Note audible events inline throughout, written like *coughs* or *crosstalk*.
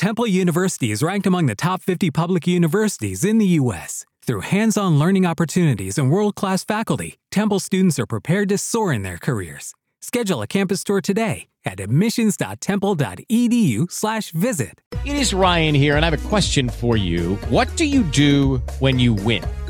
Temple University is ranked among the top 50 public universities in the U.S. Through hands on learning opportunities and world class faculty, Temple students are prepared to soar in their careers. Schedule a campus tour today at admissions.temple.edu/slash visit. It is Ryan here, and I have a question for you. What do you do when you win?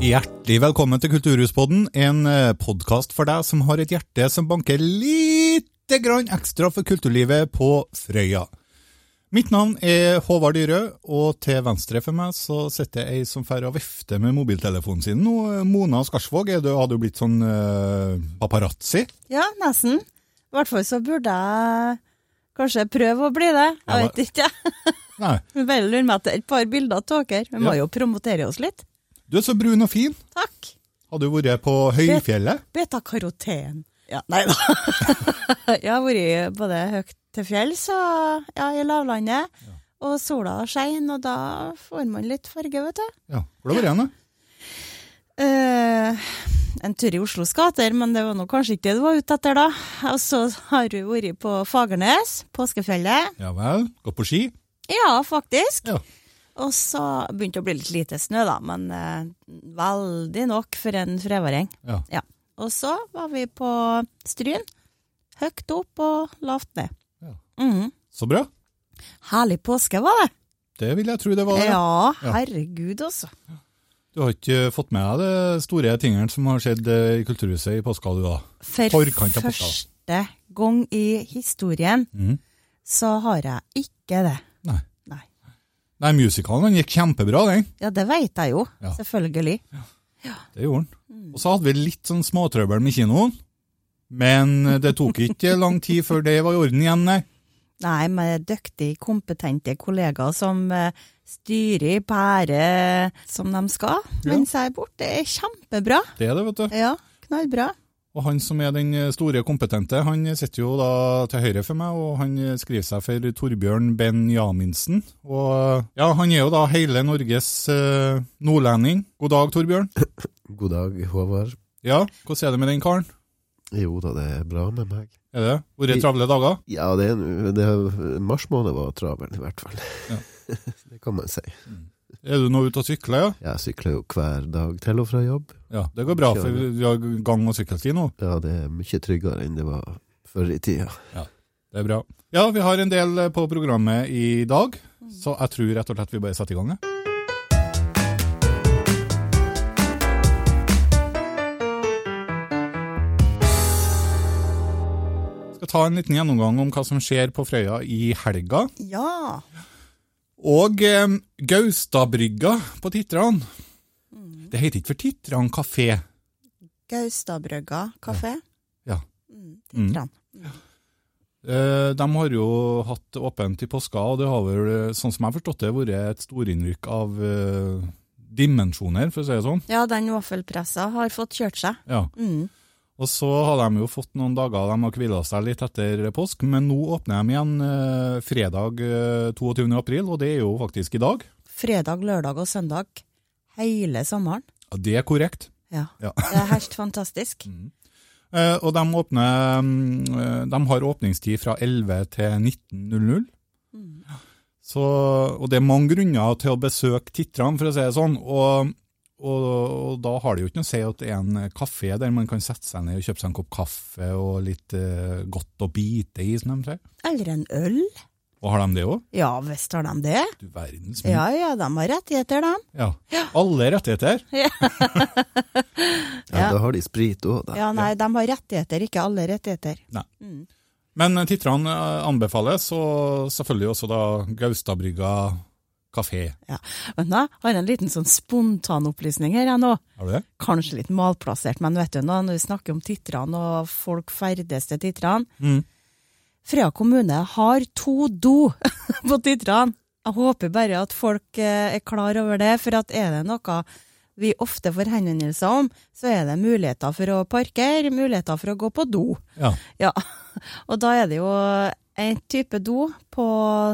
Hjertelig velkommen til Kulturhuspodden, en podkast for deg som har et hjerte som banker lite grann ekstra for kulturlivet på Frøya. Mitt navn er Håvard Dyrø, og til venstre for meg så sitter ei som fer og vifter med mobiltelefonen sin nå. Mona Skarsvåg, er du, har du blitt sånn uh, paparazzi? Ja, nesten. I hvert fall så burde jeg kanskje prøve å bli det. Jeg vet ikke. *laughs* Nei. Bare lurer meg etter et par bilder av dere. Vi må Ja. jo promotere oss litt. Du er så brun og fin. Takk. Har du vært på Høyfjellet? Beta-karoten. Ja, nei da. *laughs* jeg har vært både høyt til fjells og ja, i lavlandet. Og sola skein, og da får man litt farge, vet du. Ja. Hvor har du vært hen, da? Uh, en tur i Oslos gater, men det var nå kanskje ikke det du var ute etter, da. Og så har du vært på Fagernes, påskefjellet. Ja vel. Gått på ski? Ja, faktisk. Ja. Og så begynte det å bli litt lite snø, da, men eh, veldig nok for en frevaring. Ja. Ja. Og så var vi på Stryn. Høyt opp og lavt ned. Ja. Mhm. Så bra. Herlig påske var det. Det vil jeg tro det var. Ja, Ja. herregud, altså. Du har ikke fått med deg de store tingene som har skjedd eh, i Kulturhuset i påska, du da? For Forkant av påska. første gang i historien Mhm. så har jeg ikke det. Nei. Den gikk kjempebra, den. Ja, det veit jeg jo. Ja. Selvfølgelig. Det gjorde den. Og så hadde vi litt sånn småtrøbbel med kinoen. Men det tok ikke lang tid før det var i orden igjen, nei. Nei, med dyktige, kompetente kollegaer som eh, styrer pære som de skal Ja. mens jeg er borte. Det er kjempebra. Det er det, vet du. Ja, knallbra. Og han som er den store kompetente, han sitter jo da til høyre for meg, og han skriver seg for Torbjørn Benjaminsen. Og ja, han er jo da hele Norges eh, nordlending. God dag, Torbjørn. *coughs* God dag, Håvard. Ja, hvordan er det med den karen? Jo da, det er bra med meg. Er det? Vært travle dager? Ja, det er, det er, mars måned var travel, i hvert fall. Ja. *laughs* det kan man si. Er du nå ute og sykler, ja? Jeg sykler jo hver dag til og fra jobb. Ja, det går bra, for vi har gang- og sykkelsti nå. Ja, det er mye tryggere enn det var før i tida. Det er bra. Ja, vi har en del på programmet i dag, så jeg tror rett og slett vi bare setter i gang. jeg. Skal ta en liten gjennomgang om hva som skjer på Frøya i helga. Ja. Og eh, Gaustadbrygga på Titran. Det heter ikke for Titran kafé. Gaustadbrygga kafé. Ja. ja. Mm. Titran. Eh, de har jo hatt åpent i påska, og det har vel, sånn som jeg har forstått det, vært et storinnrykk av eh, dimensjoner, for å si det sånn. Ja, den vaffelpressa har fått kjørt seg. Ja. Mm. Og så har de jo fått noen dager de har hvila seg litt etter påsk, men nå åpner de igjen eh, fredag eh, 22. april, og det er jo faktisk i dag. Fredag, lørdag og søndag hele sommeren. Ja, det er korrekt. Ja. Ja. Det er helt fantastisk. *laughs* Eh, og de, åpner, mm, eh, de har åpningstid fra 11 til 19.00. Så, og det er mange grunner til å besøke titterne, for å si det sånn. Og, og, og da har det jo ikke noe å si at det er en kafé der man kan sette seg ned og kjøpe seg en kopp kaffe og litt eh, godt å bite i, som de sier. Eller en øl. Og har de det òg? Ja visst har de det. Du verdens Ja ja, de har rettigheter, de. Ja. Alle rettigheter. *laughs* Ja, Ja. Da har de sprit òg, da. Ja, nei, de har rettigheter, ikke alle rettigheter. Men Mm. Men titterne anbefales, og selvfølgelig også da Gaustadbrygga kafé. Ja. Men da har jeg en liten sånn spontanopplysning her jeg nå. Har du det? Kanskje litt malplassert, men vet du nå, når vi snakker om titrene og folk ferdes til titrene Mm. Frøya kommune har to do *laughs* på titrene. Jeg håper bare at folk eh, er klar over det, for at er det noe vi ofte får henvendelser om, så er det muligheter for å parkere, muligheter for å gå på do. Ja. Ja, *laughs* og da er det jo en type do på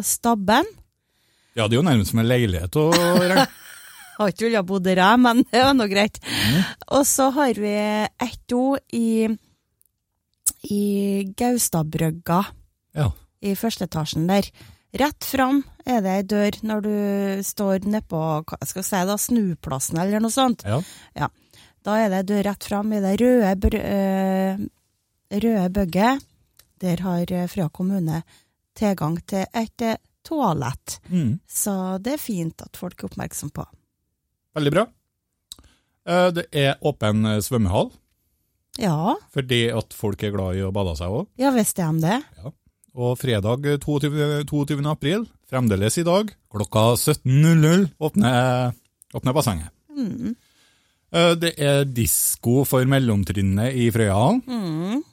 Stabben. Ja, det er jo nærmest som en leilighet å regne. *laughs* Har ikke villet bo der, jeg, men det var nå greit. Og så har vi ett do i, i Gaustadbrygga, Ja. i første etasjen der. Rett fram er det ei dør når du står nedpå skal si da, snuplassen eller noe sånt. ja. Da er det dør rett fram i det røde, br øh, røde bygget. Der har eh, Frøya kommune tilgang til et eh, toalett. Mm. Så det er fint at folk er oppmerksom på. Veldig bra. Eh, Det er åpen eh, svømmehall, Ja, fordi at folk er glad i å bade seg òg. ja visst er de det. Og fredag eh, 22. 22. april, fremdeles i dag, klokka 17.00, åpner, åpner bassenget. Mm. Det er disko for mellomtrinnet i Frøyahallen. Mm.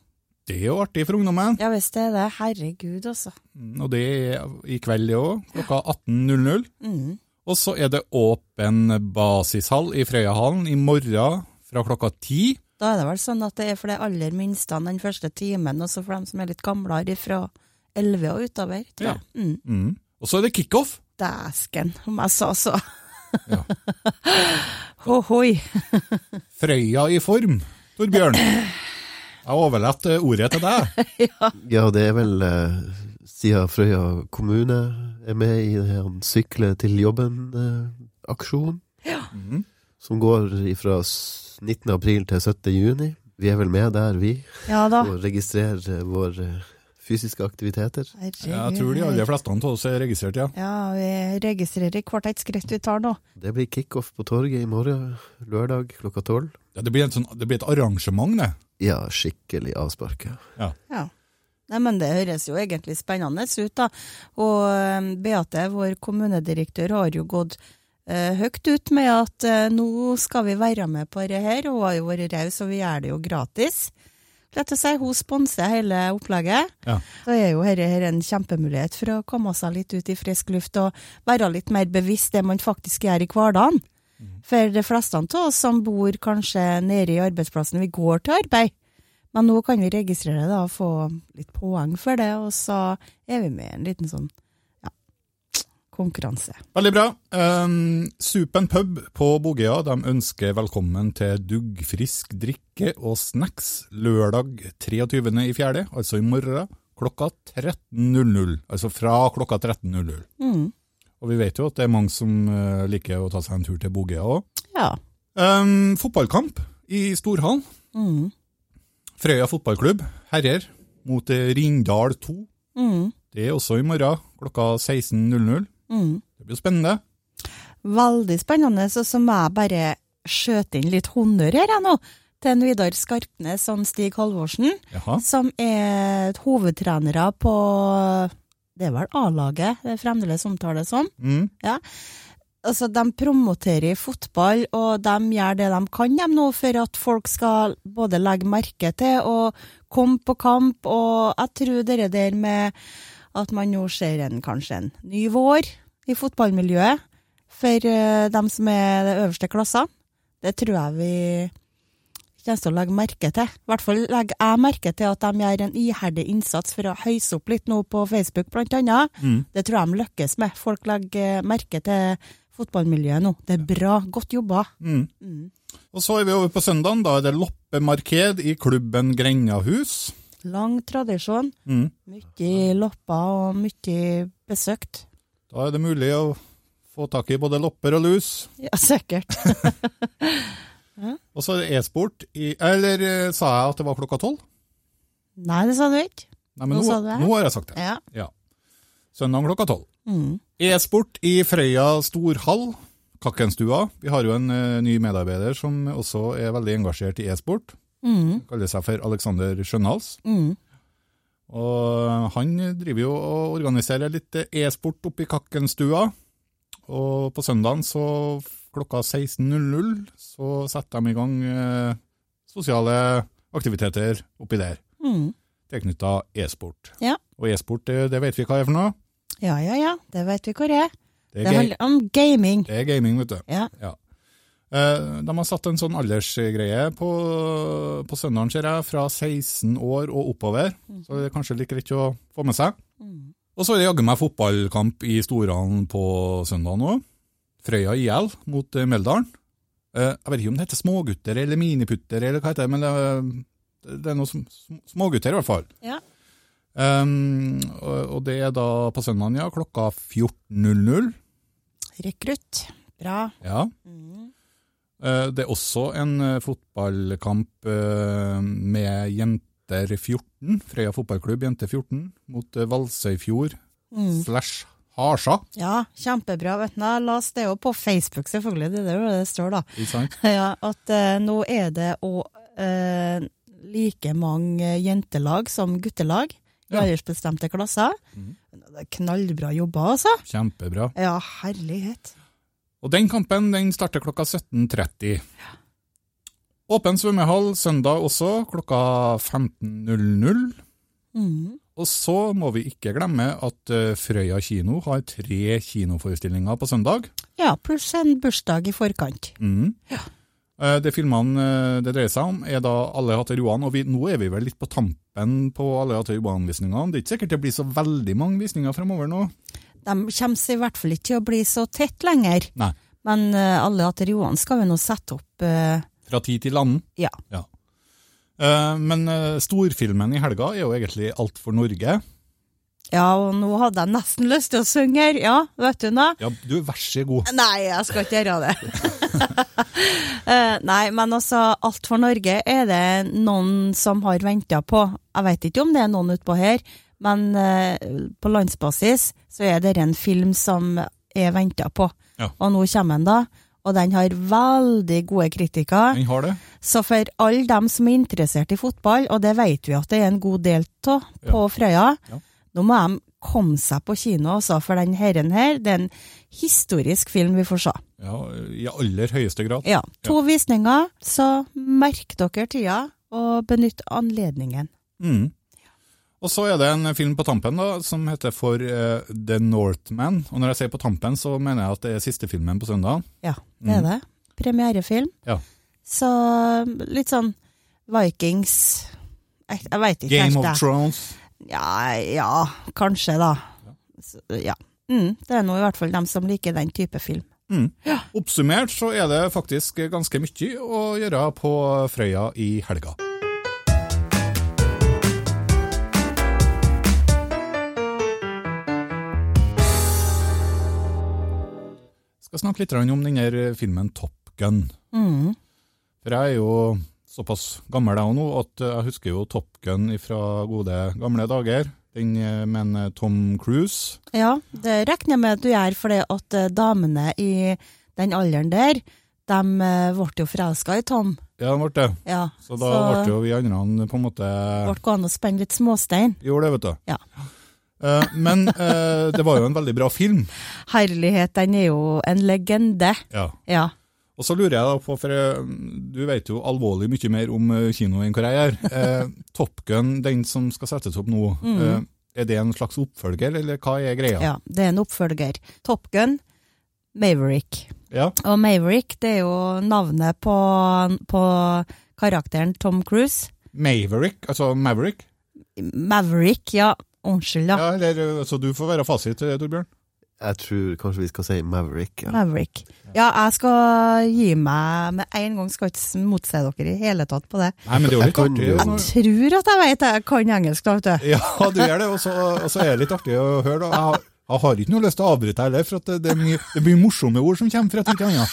Det er jo artig for ungdommen. Ja visst er det. Herregud, altså. Mm, Og det er i kveld det òg, klokka 18.00. Mm. Og så er det åpen basishall i Frøyahallen i morgen fra klokka 10. Da er det vel sånn at det er for de aller minste den første timen, og så for dem som er litt gamlere fra 11 og utover. tror Ja. Mm. Mm. Og så er det kickoff. Dæsken, om jeg sa så. Ja. *laughs* Hohoi. *laughs* Frøya i form, Torbjørn. *clears throat* Jeg overlater ordet til deg. *laughs* Ja, det er vel eh, siden Frøya kommune er med i den Sykle til jobben-aksjonen, Mhm. som går fra 19. april til 17. juni. Vi er vel med der, vi, Ja da. og registrerer våre fysiske aktiviteter. Jeg tror de aller fleste av oss er registrert, ja. Ja, vi registrerer hvert et skritt vi tar nå. Det blir kickoff på torget i morgen, lørdag klokka tolv. ja det, blir en sånn, det blir et arrangement, det. Ja, skikkelig avspark. ja. Ja. Nei, men Det høres jo egentlig spennende ut, da. Og eh, Beate, vår kommunedirektør, har jo gått eh, høyt ut med at eh, nå skal vi være med på dette her, og hun har jo vært raus, og vi gjør det jo gratis. Lett å si, Hun sponser hele opplegget. Ja. Da er jo dette her en kjempemulighet for å komme seg litt ut i frisk luft og være litt mer bevisst det man faktisk gjør i hverdagen. For de fleste av oss som bor kanskje nede i arbeidsplassen, vi går til arbeid. Men nå kan vi registrere det og få litt poeng for det, og så er vi med i en liten sånn ja, konkurranse. Veldig bra. Um, Supen pub på Bogøya de ønsker velkommen til duggfrisk drikke og snacks lørdag 23. i fjerde, altså i morgen, klokka 13.00. Altså fra klokka 13.00. Mm. Og vi vet jo at det er mange som eh, liker å ta seg en tur til Bogøya òg. Ja. Um, fotballkamp i Storhallen. Mm. Frøya fotballklubb, herrer, mot eh, Rindal 2. Mm. Det er også i morgen, klokka 16.00. Mm. Det blir spennende. Veldig spennende, så så må jeg bare skjøte inn litt honnør her jeg nå, til Vidar Skarpnes og Stig Halvorsen, Jaha. som er hovedtrenere på det er vel A-laget det fremdeles omtales som. Mm. altså, de promoterer fotball, og de gjør det de kan de nå for at folk skal både legge merke til og komme på kamp. Og jeg tror det der med at man nå ser en, kanskje en ny vår i fotballmiljøet for uh, dem som er de øverste klassene, det tror jeg vi kommer til å legge merke til. I hvert fall legger jeg merke til at de gjør en iherdig innsats for å høyse opp litt nå på Facebook, blant annet. Mm. Det tror jeg de lykkes med. Folk legger merke til fotballmiljøet nå. Det er bra. Godt jobba. Mm. Mm. Og så er vi over på søndagen. Da er det loppemarked i klubben Grendahus. Lang tradisjon. Mm. Mye lopper og mye besøkt. Da er det mulig å få tak i både lopper og lus. Ja, sikkert. *laughs* Og så e-sport i Eller eh, sa jeg at det var klokka tolv? Nei, det sa du ikke. Nei, men Nå nå, nå har jeg sagt det. Ja. Søndag klokka tolv. Mm. E-sport i Frøya storhall, Kakkenstua. Vi har jo en uh, ny medarbeider som også er veldig engasjert i e-sport. Mm. Kaller seg for Alexander Skjønhals. Mm. Og han driver jo og organiserer litt e-sport oppe i Kakkenstua. Og på søndagen så klokka 16.00 så setter de i gang eh, sosiale aktiviteter oppi der, Mm. tilknytta e-sport. Ja. Og e-sport, det, vet vi hva er for noe? ja, ja, ja, det vet vi hvor er. Det Det er, Det handler om gaming. det er gaming, vet du. Ja. Eh, De har satt en sånn aldersgreie på, på søndagen, ser jeg, fra 16 år og oppover. Så det er kanskje litt greit å få med seg. Og så er det jaggu meg fotballkamp i Storhallen på søndag nå. Frøya IL mot eh, Meldalen. Eh, Jeg vet ikke om det heter smågutter eller miniputter, eller hva heter det, men det, det er noe sm- smågutter i hvert fall. Ja. Um, og, og det er da på søndagen, ja, klokka 14.00. Rekrutt. Bra. Ja. Eh, Det er også en uh, fotballkamp uh, med jenter 14, Frøya fotballklubb jenter 14, mot eh, Valsøyfjord slash Harsa. Ja, kjempebra. Vet du, La oss det jo på Facebook, selvfølgelig. Det er det det står, da. Ikke sant? *laughs* Ja, at eh, nå er det òg eh, like mange jentelag som guttelag i Ja. aldersbestemte klasser. Det er knallbra jobba, altså. Kjempebra. Ja, herlighet. Og den kampen den starter klokka 17.30. Åpen svømmehall søndag også, klokka 15.00. Mm. Og så må vi ikke glemme at eh, Frøya kino har tre kinoforestillinger på søndag. Ja, pluss en bursdag i forkant. Mm. Ja. Det filmene eh, det dreier seg om, er da Alle hatter Johan, og vi, nå er vi vel litt på tampen på Alle hatter Johan-visningene. Det er ikke sikkert det blir så veldig mange visninger fremover nå. De kommer i hvert fall ikke til å bli så tett lenger. Nei. Men eh, alle hater Johan skal vi nå sette opp Uh... Fra tid til annen. Ja. Eh, Men eh, storfilmen i helga er jo egentlig Alt for Norge. Ja, og nå hadde jeg nesten lyst til å synge her. Ja, vet du nå? Ja, du, vær så god. Nei, jeg skal ikke gjøre det. *laughs* Eh, Nei, men altså, Alt for Norge er det noen som har venta på. Jeg vet ikke om det er noen utpå her, men eh, på landsbasis så er det en film som er venta på. Ja. Og nå kommer den, da. Og den har veldig gode kritiker. Den har det. Så for alle dem som er interessert i fotball, og det vet vi at det er en god del av på Frøya, Ja. nå må de komme seg på kino, også, for den herren her, det er en historisk film vi får se. Ja, I aller høyeste grad. Ja, to visninger, så merk dere tida, og benytt anledningen. Mm. Og så er det en film på tampen da, som heter For uh, The Northman. Og når jeg sier på tampen, så mener jeg at det er siste filmen på søndag. Ja, det er det. Premierefilm. Ja. Så litt sånn Vikings Jeg, jeg veit ikke Game of. Thrones. Ja, ja, kanskje da. Så, ja. Mm, det er nå i hvert fall dem som liker den type film. Mm. Oppsummert så er det faktisk ganske mye å gjøre på Frøya i helga. Skal snakke litt om denne filmen Top Gun. Mm. For jeg er jo såpass gammel jeg nå at jeg husker jo Top Gun fra gode gamle dager. Den eh, med eh, Tom Cruise. Ja, det regner jeg med at du gjør, fordi at eh, damene i den alderen der, de eh, ble jo forelska i Tom. Ja, de ble det. Ja, Så da ble jo vi andre på en måte ble gående og spenne litt småstein. Gjorde det, vet du. Ja. Eh, men eh, det var jo en veldig bra film. Herlighet, den er jo en legende. Ja. Ja. Og så lurer jeg da på, for eh, du vet jo alvorlig mye mer om kino enn hva jeg gjør. Top Gun, den som skal settes opp nå, eh, er det en slags oppfølger, eller hva er greia? ja, det er en oppfølger. Top Gun, Maverick. Ja. Og Maverick, det er jo navnet på, på karakteren Tom Cruise. Maverick, altså Maverick? Maverick, ja. Unnskyld, da. Ja, eller, eh, så du får være fasit, det, Torbjørn. Jeg tror kanskje vi skal si Maverick. Ja. Maverick. Ja, jeg skal gi meg med en gang, skal ikke motse dere i hele tatt på det. Nei, men det er jo litt jeg artig. jo- jeg Tror at jeg vet jeg kan engelsk, da, vet du. Ja, du gjør det, og så og så er det litt artig å høre. Da. Jeg, har- jeg har ikke noe lyst til å avbryte heller, for at det, det, er mye, det blir morsomme ord som kommer fra et til annet.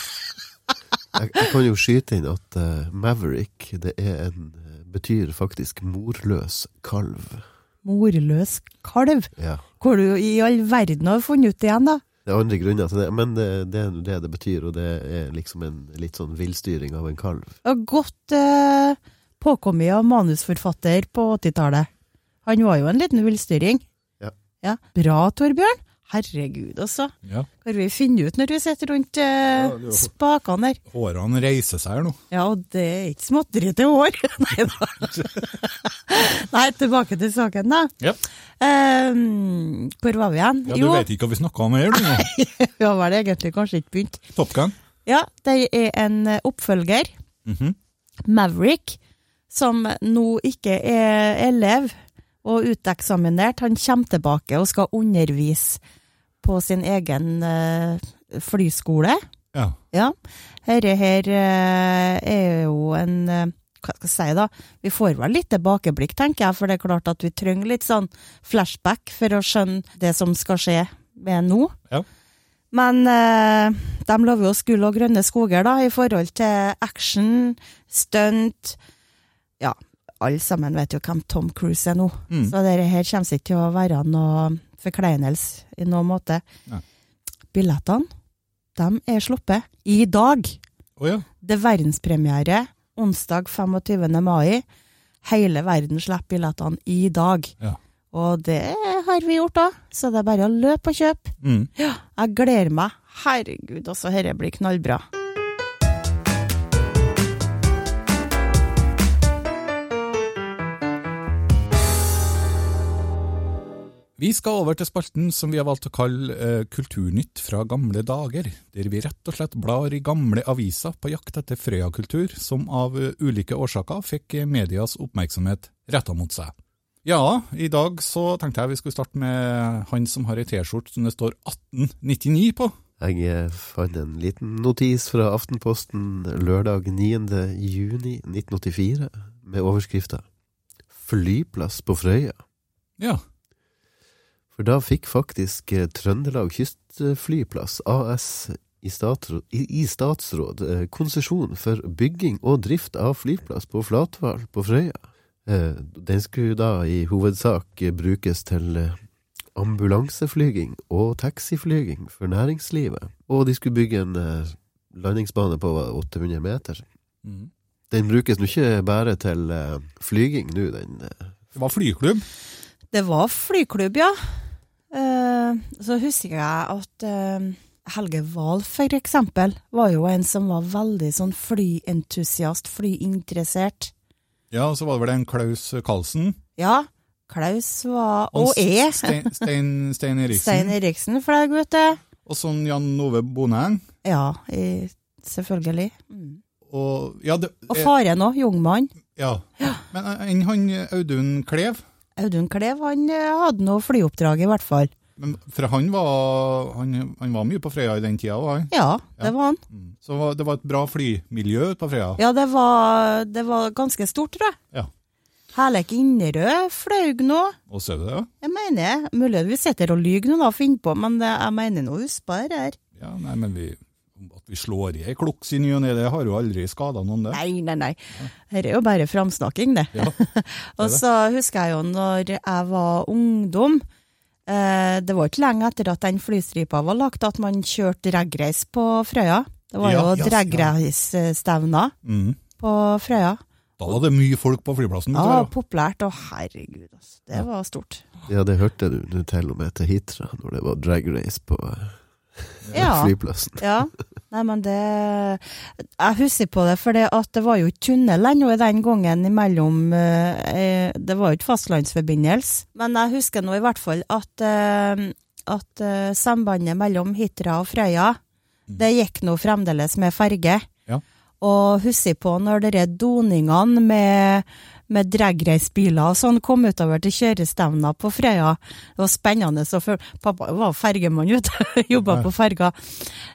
Jeg, jeg kan jo skyte inn at uh, Maverick det er en, eh, betyr faktisk morløs kalv. Morløs kalv. Ja. Hvor du i all verden har funnet ut igjen, da? Det er andre grunner til det, men det, det er det det betyr, og det er liksom en litt sånn villstyring av en kalv. Og Godt eh, påkommet av manusforfatter på 80-tallet. Han var jo en liten villstyring. Ja. ja. Bra, Torbjørn. Herregud, altså. Ja. Hva vi finner ut når vi sitter rundt eh, er spakene der? Hårene reiser seg her nå. Ja, og det er ikke småtteri til hår. *laughs* Nei da. *laughs* Nei, tilbake til saken, da. Ja. Um, hvor var vi igjen? Ja, du vet ikke hva vi snakka om her, du nå. vi har vel egentlig kanskje ikke begynt. Top Gun. Ja, det er en oppfølger. oppfølger, -hmm. Maverick, som nå ikke er elev og uteksaminert. Han kommer tilbake og skal undervise på sin egen eh, flyskole. Ja. Ja, herre her eh, er jo en eh, hva skal jeg si da, vi får vel litt tilbakeblikk, tenker jeg, for det er klart at vi trenger litt sånn flashback for å skjønne det som skal skje med nå. Ja. Men eh, de lover jo gull og grønne skoger, da, i forhold til action, stunt Ja, alle sammen vet jo hvem Tom Cruise er nå, Mm. så dette her kommer ikke til å være noe forkleinelse i noen måte. Nei. Billettene, de er sluppet i dag. Oh, ja. Det er verdenspremiere onsdag 25. mai. Hele verden slipper billettene i dag. Ja. Og det har vi gjort òg, så det er bare å løpe og kjøpe. Mm. Ja, jeg gleder meg. Herregud, også dette blir knallbra. Vi skal over til spalten som vi har valgt å kalle eh, Kulturnytt fra gamle dager, der vi rett og slett blar i gamle aviser på jakt etter Frøya-kultur, som av uh, ulike årsaker fikk eh, medias oppmerksomhet retta mot seg. Ja, i dag så tenkte jeg vi skulle starte med han som har ei T-skjorte som det står 1899 på. Jeg fant en liten notis fra Aftenposten lørdag 9. juni 1984 med overskrifta 'Flyplass på Frøya'. Ja, For da fikk faktisk eh, Trøndelag Kystflyplass AS i statsråd, i, i statsråd eh, konsesjon for bygging og drift av flyplass på Flathval på Frøya. Eh, den skulle da i hovedsak eh, brukes til eh, ambulanseflyging og taxiflyging for næringslivet. Og de skulle bygge en eh, landingsbane på 800 meter. mm. Den brukes nå ikke bare til eh, flyging nå, den eh, det var flyklubb. Det var flyklubb, ja. Eh, så husker jeg at uh, Helge Wahl, for eksempel, var jo en som var veldig sånn flyentusiast, flyinteressert. Ja, så var det vel en Klaus Karlsen. Ja, Klaus var, og er, Stein, Stein, Stein *laughs* Eriksen. Stein Eriksen fløy, vet du. Og sånn Jan Ove Boneng. Ja, i, selvfølgelig. Mm. Og, ja, det, Og eh, faren òg, Jungmann. Ja. Men eh, enn han Audun Klev? Audun Klev han eh, hadde noe flyoppdrag, i hvert fall. Men, for han var, han, han var mye på Frøya i den tida, han? Ja, det Ja. var han. Mm. Så det var et bra flymiljø på Frøya? Ja, det var, det var ganske stort, tror jeg. Ja. Herlek Inderød fløy nå. Og så det ja. Jeg mener, mulig vi sitter og lyver nå og finner på, men jeg mener nå husker jeg det her. Ja, nei, men vi, vi slår i ei kloks i ny og ne, det har jo aldri skada noen, det. Nei, nei, nei. Dette er jo bare framsnakking, det. Ja. *laughs* og så husker jeg jo når jeg var ungdom, eh, det var ikke lenge etter at den flystripa var lagt, at man kjørte dragrace på Frøya. Det var Ja, jo ja, ja. Mm. på Frøya. Da var det mye folk på flyplassen. Ja, utover, populært, og herregud, altså. Det var stort. Ja, det hørte du du til og med til Hitra, når det var drag race på eh, Ja. *laughs* flyplassen. Ja, nei, men det Jeg husker på det, for det, det var jo ikke tunnel ennå den gangen imellom eh, Det var jo ikke fastlandsforbindelse. Men jeg husker nå i hvert fall at, eh, at eh, sambandet mellom Hitra og Frøya, det gikk nå fremdeles med ferge. Ja. Og husker på når dere doningene med, med dragracebiler og sånn kom utover til kjørestevna på Frøya. Det var spennende. Så følge pappa var fergemann, vet du. *laughs* Jobba på ferga.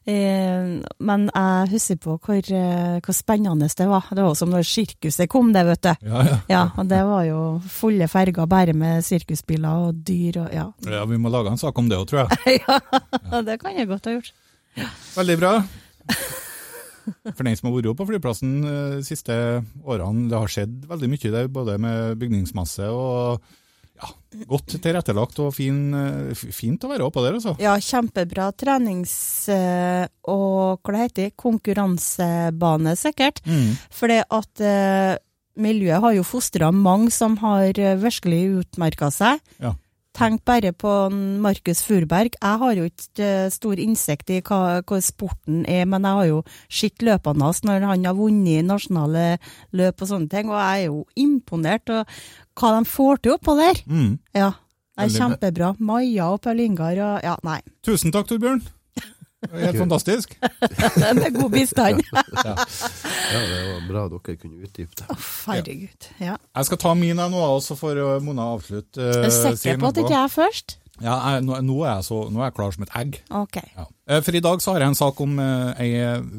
Eh, men jeg husker på hvor, eh, hvor spennende det var. Det var som når sirkuset kom, det, vet du. Ja, ja. Ja, og det var jo fulle ferger bare med sirkusbiler og dyr og ja. ja, vi må lage en sak om det òg, tror jeg. *laughs* ja, *laughs* det kan jeg godt ha gjort. Veldig bra. For den som har vært på flyplassen eh, de siste årene, det har skjedd veldig mye der, både med bygningsmasse og ja, godt tilrettelagt og fin, eh, fint å være oppå der, altså. Ja, kjempebra trenings- eh, og hva det heter konkurransebane, sikkert. Mm. Fordi at eh, miljøet har jo fostra mange som har eh, virkelig utmerka seg. Ja. Tenk bare på Markus Furberg. Jeg har jo ikke eh, stor innsikt i hva, hva sporten er, men jeg har jo sett løpene hans når han har vunnet nasjonale løp og sånne ting, og jeg er jo imponert av hva de får til oppå der. Mm. Ja, det er kjempebra. Maja og Paul Ingar og Ja, nei. Tusen takk, Torbjørn. Helt fantastisk. *laughs* Med god bistand. *laughs* Ja, det var bra dere kunne utdype det. Å, Herregud. Ja. Jeg skal ta min nå, og så får å Mona avslutte. uh, Er du sikker på at ikke jeg er først? Ja, jeg, nå, nå, er jeg så, nå er jeg klar som et egg. Ok. Ja. Eh, For i dag så har jeg en sak om uh, ei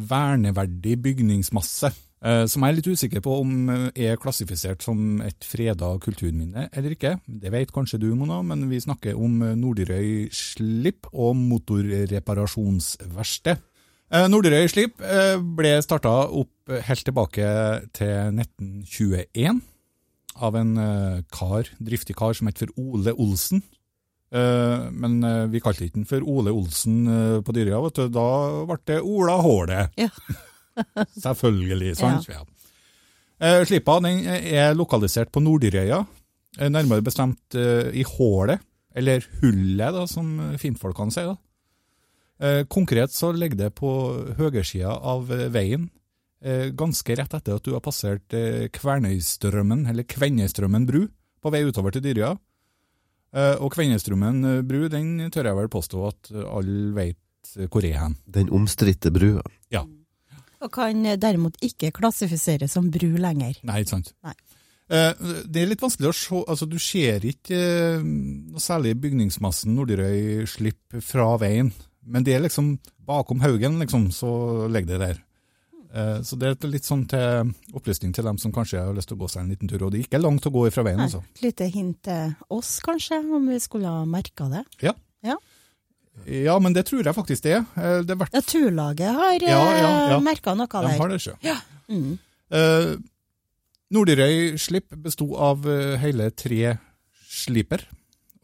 verneverdig bygningsmasse, eh, som jeg er litt usikker på om eh, er klassifisert som et freda kulturminne eller ikke. Det vet kanskje du, Mona, men vi snakker om eh, Norderøy Slipp og motorreparasjonsverksted. Eh, Norderøy Slipp eh, ble starta opp helt tilbake til 1921 av en eh, kar, driftig kar som het for Ole Olsen. Eh, men eh, vi kalte ikke den for Ole Olsen eh, på Dyrøya, vet. Da ble det Ola Håle. Ja. *laughs* *laughs* Selvfølgelig, sant? Ja. Eh, Slipa den er lokalisert på Nordyrøya, eh, nærmere bestemt eh, i Hålet, eller Hullet, da, som finfolkene sier. da. Eh, Konkret så ligger det på høyresida av eh, veien, eh, ganske rett etter at du har passert eh, Kvernøystrømmen, eller Kvennestrømmen bru, på vei utover til Dyrøya. Eh, Og Kvennestrømmen eh, bru, den tør jeg vel påstå at eh, alle vet eh, hvor er hen. Den omstridte brua. Og kan derimot ikke klassifiseres som bru lenger. Nei, ikke sant? Nei. Eh, Det er litt vanskelig å se, altså du ser ikke eh, noe særlig bygningsmassen Norderøy slipp fra veien, men det er liksom bakom haugen, liksom, så ligger det der. Eh, Så det er litt sånn til opplysning til dem som kanskje har lyst til å gå seg en liten tur, og det er ikke langt å gå fra veien, altså. Et lite hint til oss, kanskje, om vi skulle ha merka det. Ja. Ja. Ja, men det tror jeg faktisk det er. Eh, Det er verdt Ja, Turlaget har Ja, ja, ja. merka noe De har det ikke. Mm. Eh, Norderøy slipp besto av eh, hele tre sliper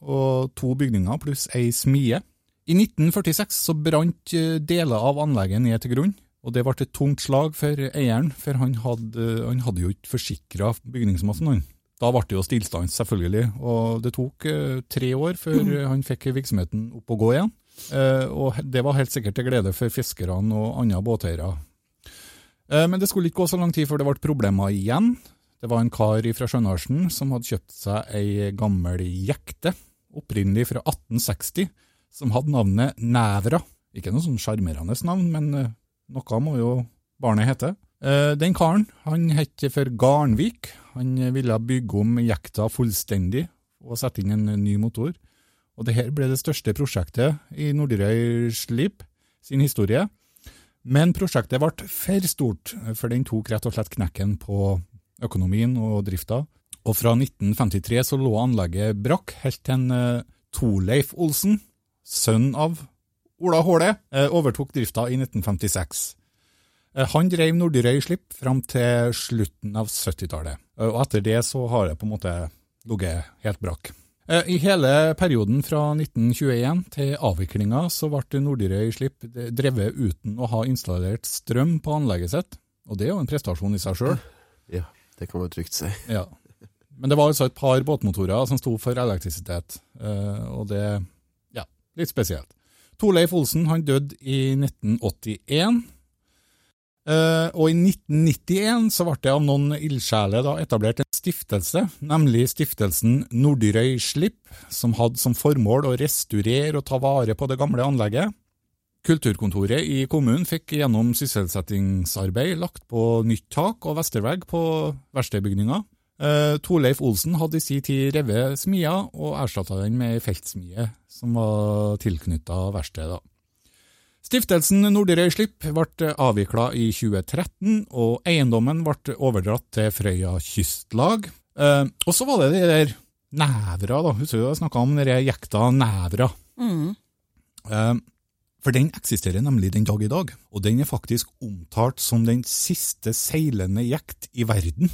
og to bygninger pluss ei smie. I 1946 så brant eh, deler av anlegget ned til grunn, og det ble et tungt slag for eieren, for han hadde, han hadde jo ikke forsikra bygningsmassen. Han. Da ble det jo stillstand, selvfølgelig, og det tok eh, tre år før eh, han fikk virksomheten opp og gå igjen. Eh, og det var helt sikkert til glede for fiskerne og andre båteiere. Eh, Men det skulle ikke gå så lang tid før det ble problemer igjen. Det var en kar fra Sjønarsen som hadde kjøpt seg ei gammel jekte, opprinnelig fra 1860, som hadde navnet Nævra. Ikke noe sånn sjarmerende navn, men eh, noe må jo barnet hete. Den karen han het for Garnvik. Han ville bygge om jekta fullstendig og sette inn en ny motor. Og det her ble det største prosjektet i Nordirøy Slip sin historie. Men prosjektet ble for stort, for den tok rett og slett knekken på økonomien og drifta. Og fra 1953 så lå anlegget brakk, helt til en eh, Torleif Olsen, sønn av Ola Håle, eh, overtok drifta i 1956. Eh, Han drev Nordirøy Slipp fram til slutten av 70-tallet, Eh, og etter det så har det på en måte ligget helt brakk. Eh, I hele perioden fra 1921 til avviklinga så ble Nordirøy Slipp drevet uten å ha installert strøm på anlegget sitt, og det er jo en prestasjon i seg sjøl. Ja, det kan man trygt si. Ja. Men det var altså et par båtmotorer som sto for elektrisitet, eh, og det ja, litt spesielt. Torleif Olsen han døde i 1981, eh, og i 1991 så ble det av noen ildsjeler etablert en stiftelse, nemlig stiftelsen Norderøy Slipp, som hadde som formål å restaurere og ta vare på det gamle anlegget. Kulturkontoret i kommunen fikk gjennom sysselsettingsarbeid lagt på nytt tak og vestervegg på verkstedbygninga. Uh, Torleif Olsen hadde i sin tid revet smia og erstatta den med ei feltsmie som var tilknytta verkstedet. Stiftelsen Nordirøy Slipp ble avvikla i 2013, og eiendommen ble overdratt til Frøya kystlag. Eh, og så var det de der Nævra, da. Husker du jeg snakka om den jekta Nævra? Mm. Eh, For den eksisterer nemlig den dag i dag, og den er faktisk omtalt som den siste seilende jekt i verden.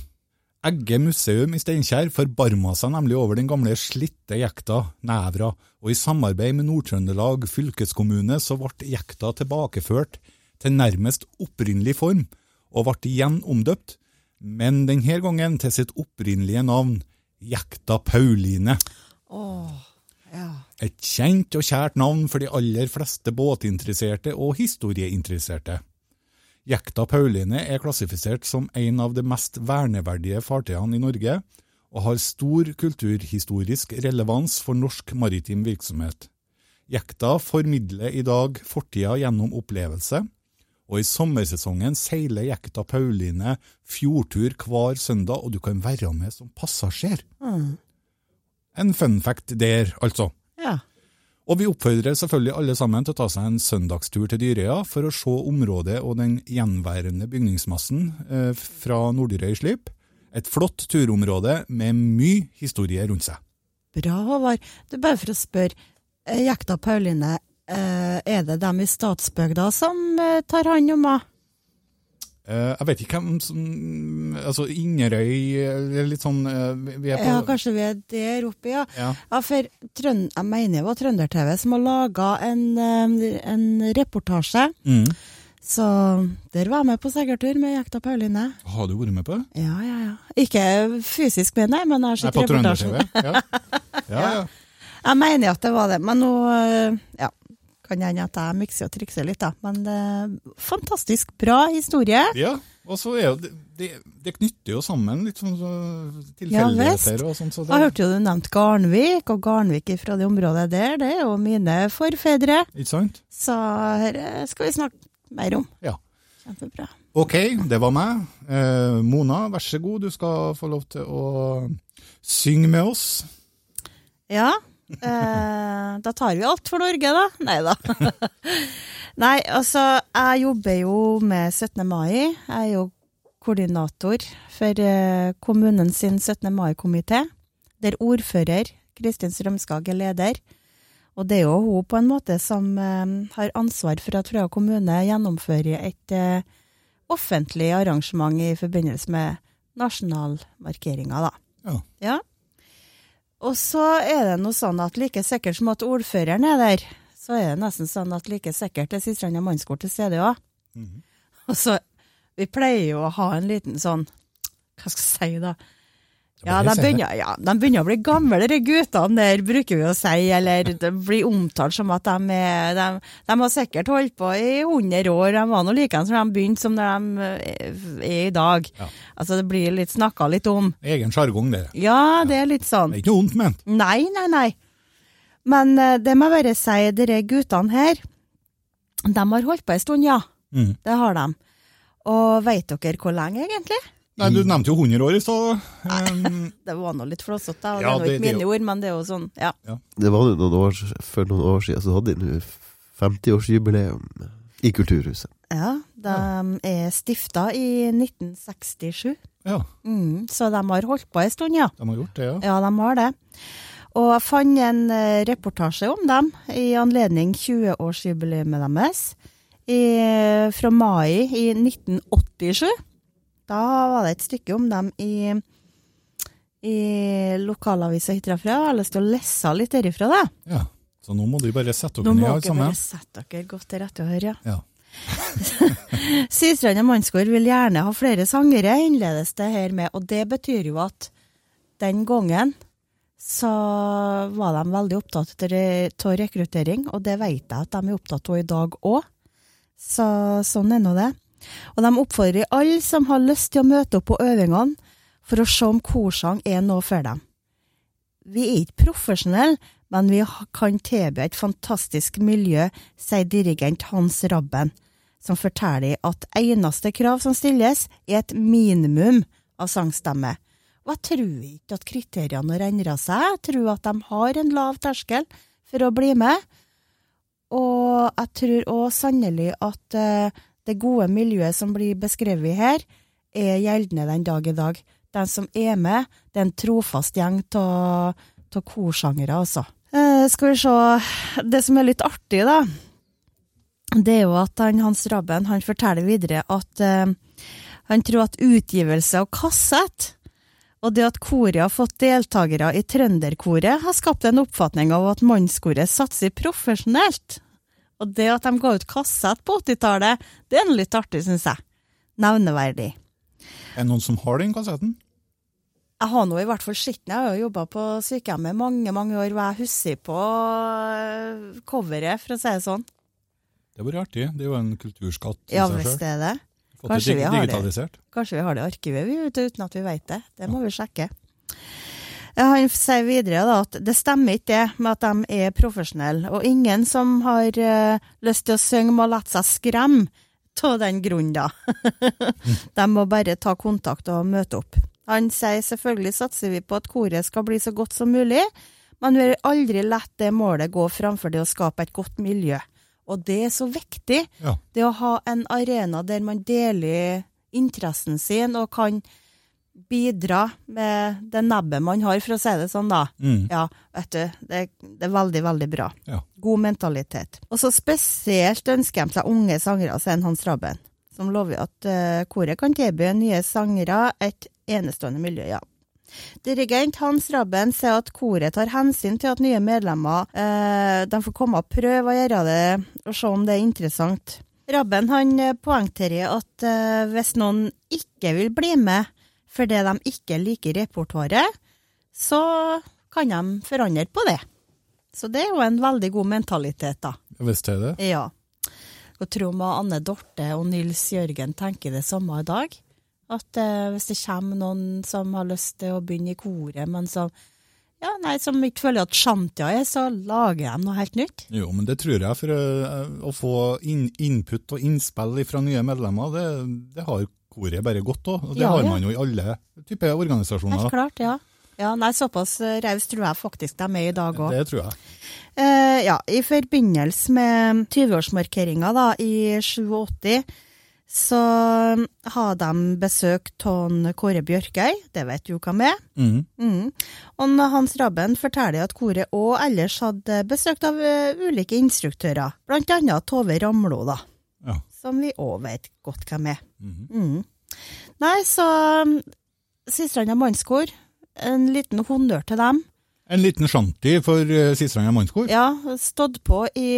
Egge museum i Steinkjer forbarma seg nemlig over den gamle slitte jekta Nævra, og i samarbeid med Nord-Trøndelag fylkeskommune så ble jekta tilbakeført til nærmest opprinnelig form, og ble igjen omdøpt, men denne gangen til sitt opprinnelige navn, Jekta Pauline. Åh, Ja. Et kjent og kjært navn for de aller fleste båtinteresserte og historieinteresserte. Jekta Pauline er klassifisert som en av de mest verneverdige fartøyene i Norge, og har stor kulturhistorisk relevans for norsk maritim virksomhet. Jekta formidler i dag fortida gjennom opplevelse, og i sommersesongen seiler Jekta Pauline fjordtur hver søndag, og du kan være med som passasjer. En fun fact der, altså. Og vi oppfordrer selvfølgelig alle sammen til å ta seg en søndagstur til Dyrøya for å se området og den gjenværende bygningsmassen eh, fra Nordyrøy Slip. Et flott turområde med mye historie rundt seg. Bra, Håvard. Du, bare for å spørre, eh, Jekta Pauline, eh, er det dem i Statsbygda som tar hånd om henne? Eh, jeg vet ikke hvem som Altså, Inderøy litt sånn eh, vi- er på Ja, kanskje vi er der oppe, ja. Ja. Ja, for Trøn jeg mener det var Trønder-TV som har laga en, eh, en reportasje. Mm. Så der var jeg med på segertur med Jekta Pauline. Har du vært med på det? Ja, ja, ja. Ikke fysisk, med, nei, men jeg har sett på reportasjen. Trønder-TV? Ja. Ja, *laughs* ja. Jeg mener at det var det, men nå eh, ja, kan hende at jeg mikser og trikser litt, da. Men eh, fantastisk bra historie. ja. Og så er jo det, det, det knytter jo sammen litt sånn så Ja, og sånn. Så det, Jeg hørte jo du nevnte Garnvik, og Garnvik fra det området der, det er jo mine forfedre. Ikke sant? Så her eh, skal vi snakke mer om. Ja. Kjempebra. Ok, det var meg. Eh, Mona, vær så god, du skal få lov til å synge med oss. Ja, eh, da tar vi alt for Norge, da. Nei da. *laughs* Nei, altså, jeg jobber jo med 17. mai. Jeg er jo koordinator for eh, kommunen sin 17. mai-komité, der ordfører Kristin Strømskag er leder. Og det er jo hun på en måte som eh, har ansvar for at Frøya kommune gjennomfører et eh, offentlig arrangement i forbindelse med nasjonalmarkeringa, da. Ja. Ja. Og så er det noe sånn at like sikkert som at ordføreren er der, så er det nesten sånn at like sikkert er Sistranda mannskole til stede òg. Mhm. *laughs* Og så Vi pleier jo å ha en liten sånn Hva skal jeg si, da? Ja, de begynner, ja, de begynner å bli gamle, de guttene der, bruker vi å si. Eller det blir omtalt som at de er De, de har sikkert holdt på i 100 år. De var nå likeens når de begynte som når de eh, er i dag. Ja. Altså, det blir litt snakka litt om. Egen sjargong, det. Ja, det er litt sånn. Det er ikke noe ondt ment. Nei, nei, nei. Men eh, det må jeg bare si, dere guttene her, de har holdt på en stund, ja. Mm. Det har de. Og veit dere hvor lenge, egentlig? Nei, Du nevnte jo 100 år i stad. Um, *laughs* Det var nå litt flåsete, Ja, det er det- ikke mine ord, men det er jo sånn, ja. Det var jo noen år, For noen år siden så hadde de nå 50-årsjubileum i Kulturhuset. Ja, de er stifta i 1967, ja, mm, så de har holdt på en stund, ja. de har gjort det, ja. Ja, de har det. Og jeg fant en eh, reportasje om dem i anledning 20-årsjubileet deres i, fra mai i 1987. Da var det et stykke om dem i, i lokalavisa herfra. Jeg har lyst til å lese litt derifra, da. ja. Så nå må du bare sette Nå dere må ned, alle dere bare sammen. sette dere godt til rette og høre, ja. Ja. *laughs* Systrand Mannskår vil gjerne ha flere sangere, innledes det her med, og det betyr jo at den gangen så var de veldig opptatt av rekruttering, og det vet jeg at de er opptatt av i dag òg. Så sånn er nå det. Og de oppfordrer alle som har lyst til å møte opp på øvingene, for å se om korsang er noe for dem. Vi er ikke profesjonelle, men vi kan tilby et fantastisk miljø, sier dirigent Hans Rabben, som forteller at eneste krav som stilles, er et minimum av sangstemme. Og jeg tror ikke at kriteriene har endra seg, jeg tror at de har en lav terskel for å bli med. Og jeg tror òg sannelig at eh, det gode miljøet som blir beskrevet her, er gjeldende den dag i dag. Den som er med, det er en trofast gjeng av korsangere, altså. Eh, skal vi se Det som er litt artig, da, det er jo at han, Hans Rabben han forteller videre at eh, han tror at utgivelse av kassett og det at koret har fått deltakere i Trønderkoret, har skapt en oppfatning av at mannskoret satser profesjonelt. Og det at de ga ut kassett på 80-tallet, det er noe litt artig, syns jeg. Nevneverdig. Er det noen som har den kassetten? Jeg har nå i hvert fall sett den. Jeg har jo jobba på sykehjemmet mange mange år, og jeg husker på øh, coveret, for å si det sånn. Det var artig. Det er jo en kulturskatt Ja hvis visst er det. Kanskje det vi har det. Kanskje vi har det i arkivet vi, vet du, uten at vi vet det. Det må vi sjekke. Han sier videre da, at det stemmer ikke det med at de er profesjonelle, og ingen som har uh, lyst til å synge må la seg skremme av den grunn, da. *laughs* de må bare ta kontakt og møte opp. Han sier selvfølgelig satser vi på at koret skal bli så godt som mulig, men vi har aldri latt det målet gå framfor det å skape et godt miljø. Og det er så viktig, Ja. det å ha en arena der man deler interessen sin og kan bidra med det nebbet man har, for å si det sånn, da. Mm. Ja, vet du, det, det er veldig, veldig bra. Ja. God mentalitet. Og så spesielt ønsker de seg unge sangere, sier Hans Rabben, som lover at uh, koret kan tilby nye sangere et enestående miljø, ja. Dirigent Hans Rabben sier at koret tar hensyn til at nye medlemmer eh, de får komme og prøve å gjøre det, og se om det er interessant. Rabben han eh, poengterer at eh, hvis noen ikke vil bli med fordi de ikke liker repertoaret, så kan de forandre på det. Så det er jo en veldig god mentalitet, da. Visst er det. Ja. Og tror meg Anne Dorte og Nils Jørgen tenker det samme i dag. At eh, hvis det kommer noen som har lyst til å begynne i koret, men som, ja, nei, som ikke føler at shantia er, så lager de noe helt nytt. Jo, men det tror jeg. For uh, å få in input og innspill fra nye medlemmer, det, det har koret bare godt òg. Det Ja, har man jo i alle typer organisasjoner. Helt klart, ja. Ja, nei, Såpass raus tror jeg faktisk de er i dag òg. Det tror jeg. Eh, ja, I forbindelse med 20-årsmarkeringa da, i 87, så har de besøk av Kåre Bjørkøy, det vet du hvem er. Mm. Mm. Og Hans Rabben forteller at koret òg ellers hadde besøkt av eh, ulike instruktører, blant annet Tove Ramlo, da. Som vi òg vet godt hvem er. Mhm. Mm. Nei, så um, Sistranda mannskor, en liten honnør til dem. En liten shanty for uh, Sistranda mannskor. Ja, stått på i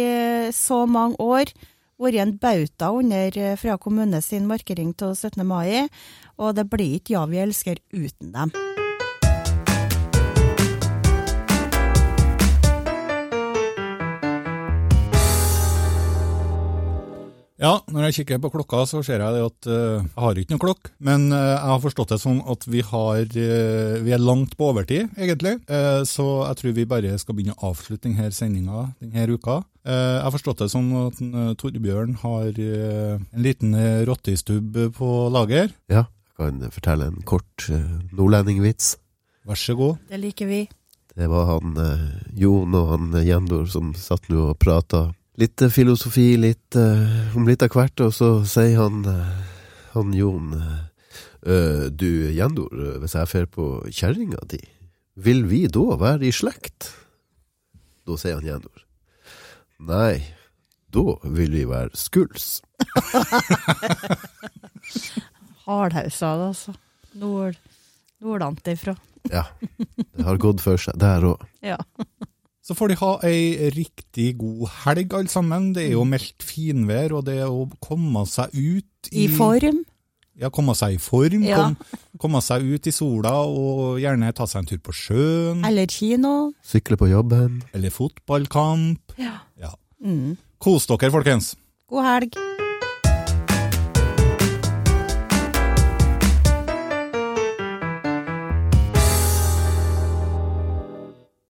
så mange år. Vært en bauta under Frøya fra kommune sin markering til 17. mai. Og det blir ikke Ja, vi elsker uten dem. Ja, når jeg kikker på klokka, så ser jeg at uh, jeg har ikke noen klokk. Men uh, jeg har forstått det sånn at vi, har, uh, vi er langt på overtid, egentlig. Eh, så jeg tror vi bare skal begynne å avslutte denne sendinga denne uka. Eh, jeg har forstått det sånn at Torbjørn har en liten rottestubb på lager. Ja, jeg kan fortelle en kort uh, nordlendingvits. Vær så god. Det liker vi. Det var han Jon og han Jendor som satt nå og prata litt eh, filosofi, litt eh, om litt av hvert, og så sier han, eh, han Jon eh, «Øh, Du, Jendor, hvis jeg fer på kjerringa di, vil vi da være i slekt? Da sier han Jendor. Nei, da vil vi være skuls. *laughs* Hardhausa, altså. Nord, nordantifra. Ja, det har gått for seg der òg. *laughs* Ja. Så får de ha ei riktig god helg, alle sammen. Det er jo meldt finvær, og det er å komme seg ut I form. Ja, komme seg i form. Ja. Kom, komme seg ut i sola, og gjerne ta seg en tur på sjøen. Eller kino. Sykle på jobben. Eller fotballkamp. Ja. Ja. Mm. Kos dere, folkens. God helg.